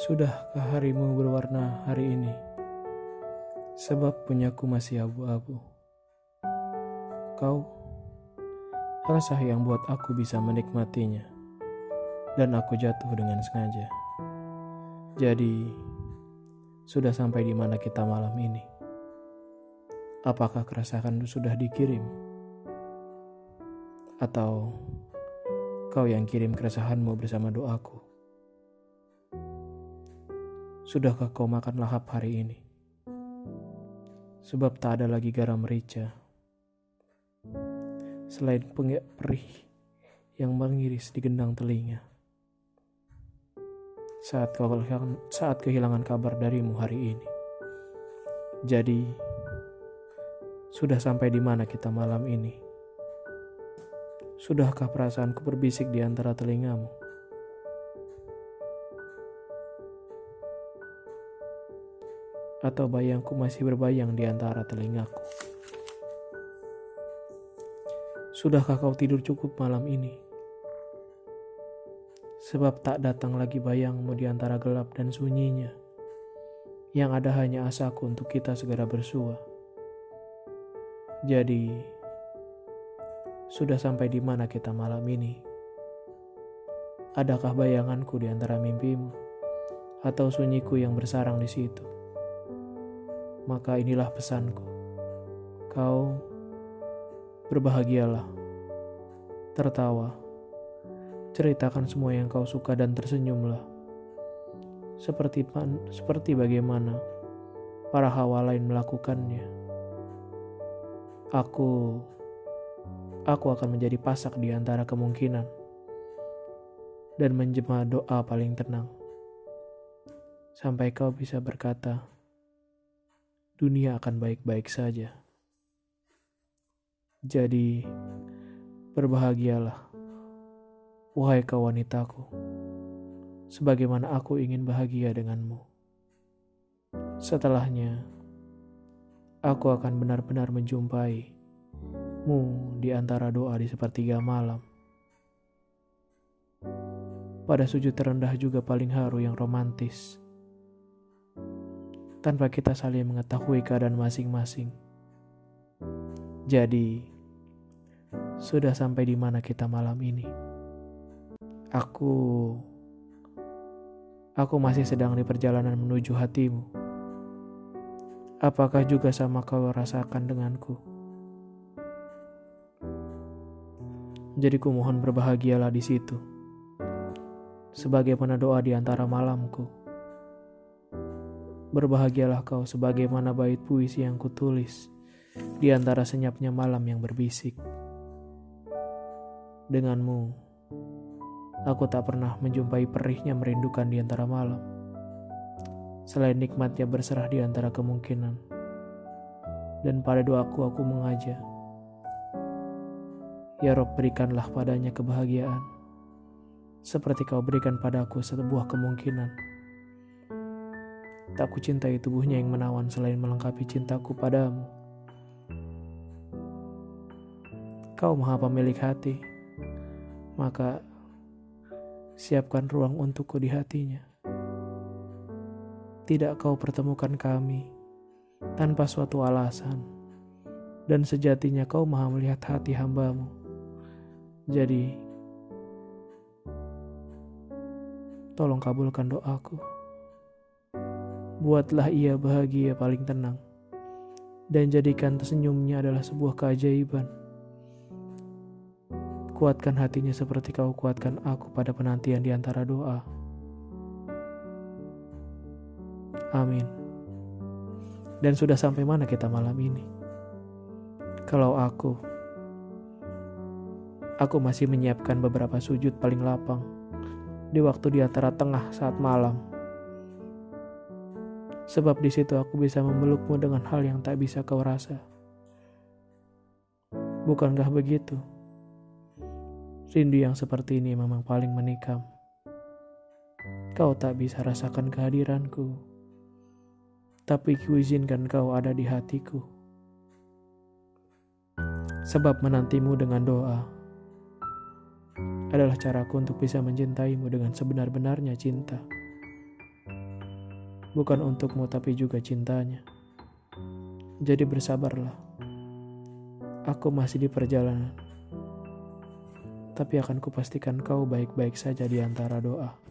Sudahkah harimu berwarna hari ini? Sebab punyaku masih abu-abu. Kau, rasa yang buat aku bisa menikmatinya. Dan aku jatuh dengan sengaja. Jadi, sudah sampai di mana kita malam ini? Apakah keresahan sudah dikirim? Atau kau yang kirim keresahanmu bersama doaku? Sudahkah kau makan lahap hari ini? Sebab tak ada lagi garam merica. Selain pengiak perih yang mengiris di gendang telinga. Saat, kau, saat kehilangan kabar darimu hari ini. Jadi, sudah sampai di mana kita malam ini? Sudahkah perasaanku berbisik di antara telingamu? Atau bayangku masih berbayang di antara telingaku. Sudahkah kau tidur cukup malam ini? Sebab tak datang lagi bayangmu di antara gelap dan sunyinya. Yang ada hanya asaku untuk kita segera bersua. Jadi, sudah sampai di mana kita malam ini? Adakah bayanganku di antara mimpimu? Atau sunyiku yang bersarang di situ? Maka inilah pesanku. Kau berbahagialah, tertawa, ceritakan semua yang kau suka dan tersenyumlah. Seperti seperti bagaimana para hawa lain melakukannya. Aku aku akan menjadi pasak di antara kemungkinan dan menjemah doa paling tenang sampai kau bisa berkata, dunia akan baik-baik saja. Jadi, berbahagialah, wahai kau wanitaku, sebagaimana aku ingin bahagia denganmu. Setelahnya, aku akan benar-benar menjumpai-mu di antara doa di sepertiga malam. Pada sujud terendah juga paling haru yang romantis tanpa kita saling mengetahui keadaan masing-masing. Jadi, sudah sampai di mana kita malam ini? Aku aku masih sedang di perjalanan menuju hatimu. Apakah juga sama kau rasakan denganku? Jadi ku mohon berbahagialah di situ. Sebagai doa di antara malamku Berbahagialah kau sebagaimana bait puisi yang kutulis di antara senyapnya malam yang berbisik. Denganmu, aku tak pernah menjumpai perihnya merindukan di antara malam. Selain nikmatnya berserah di antara kemungkinan. Dan pada doaku aku mengajak. Ya Rob berikanlah padanya kebahagiaan. Seperti kau berikan padaku sebuah kemungkinan. Tak ku cintai tubuhnya yang menawan selain melengkapi cintaku padamu. Kau maha pemilik hati, maka siapkan ruang untukku di hatinya. Tidak kau pertemukan kami tanpa suatu alasan, dan sejatinya kau maha melihat hati hambamu. Jadi, tolong kabulkan doaku buatlah ia bahagia paling tenang, dan jadikan tersenyumnya adalah sebuah keajaiban. Kuatkan hatinya seperti kau kuatkan aku pada penantian di antara doa. Amin. Dan sudah sampai mana kita malam ini? Kalau aku, aku masih menyiapkan beberapa sujud paling lapang di waktu di antara tengah saat malam sebab di situ aku bisa memelukmu dengan hal yang tak bisa kau rasa. Bukankah begitu? Rindu yang seperti ini memang paling menikam. Kau tak bisa rasakan kehadiranku, tapi kuizinkan kau ada di hatiku. Sebab menantimu dengan doa adalah caraku untuk bisa mencintaimu dengan sebenar-benarnya cinta. Bukan untukmu tapi juga cintanya. Jadi bersabarlah. Aku masih di perjalanan. Tapi akan kupastikan kau baik-baik saja di antara doa.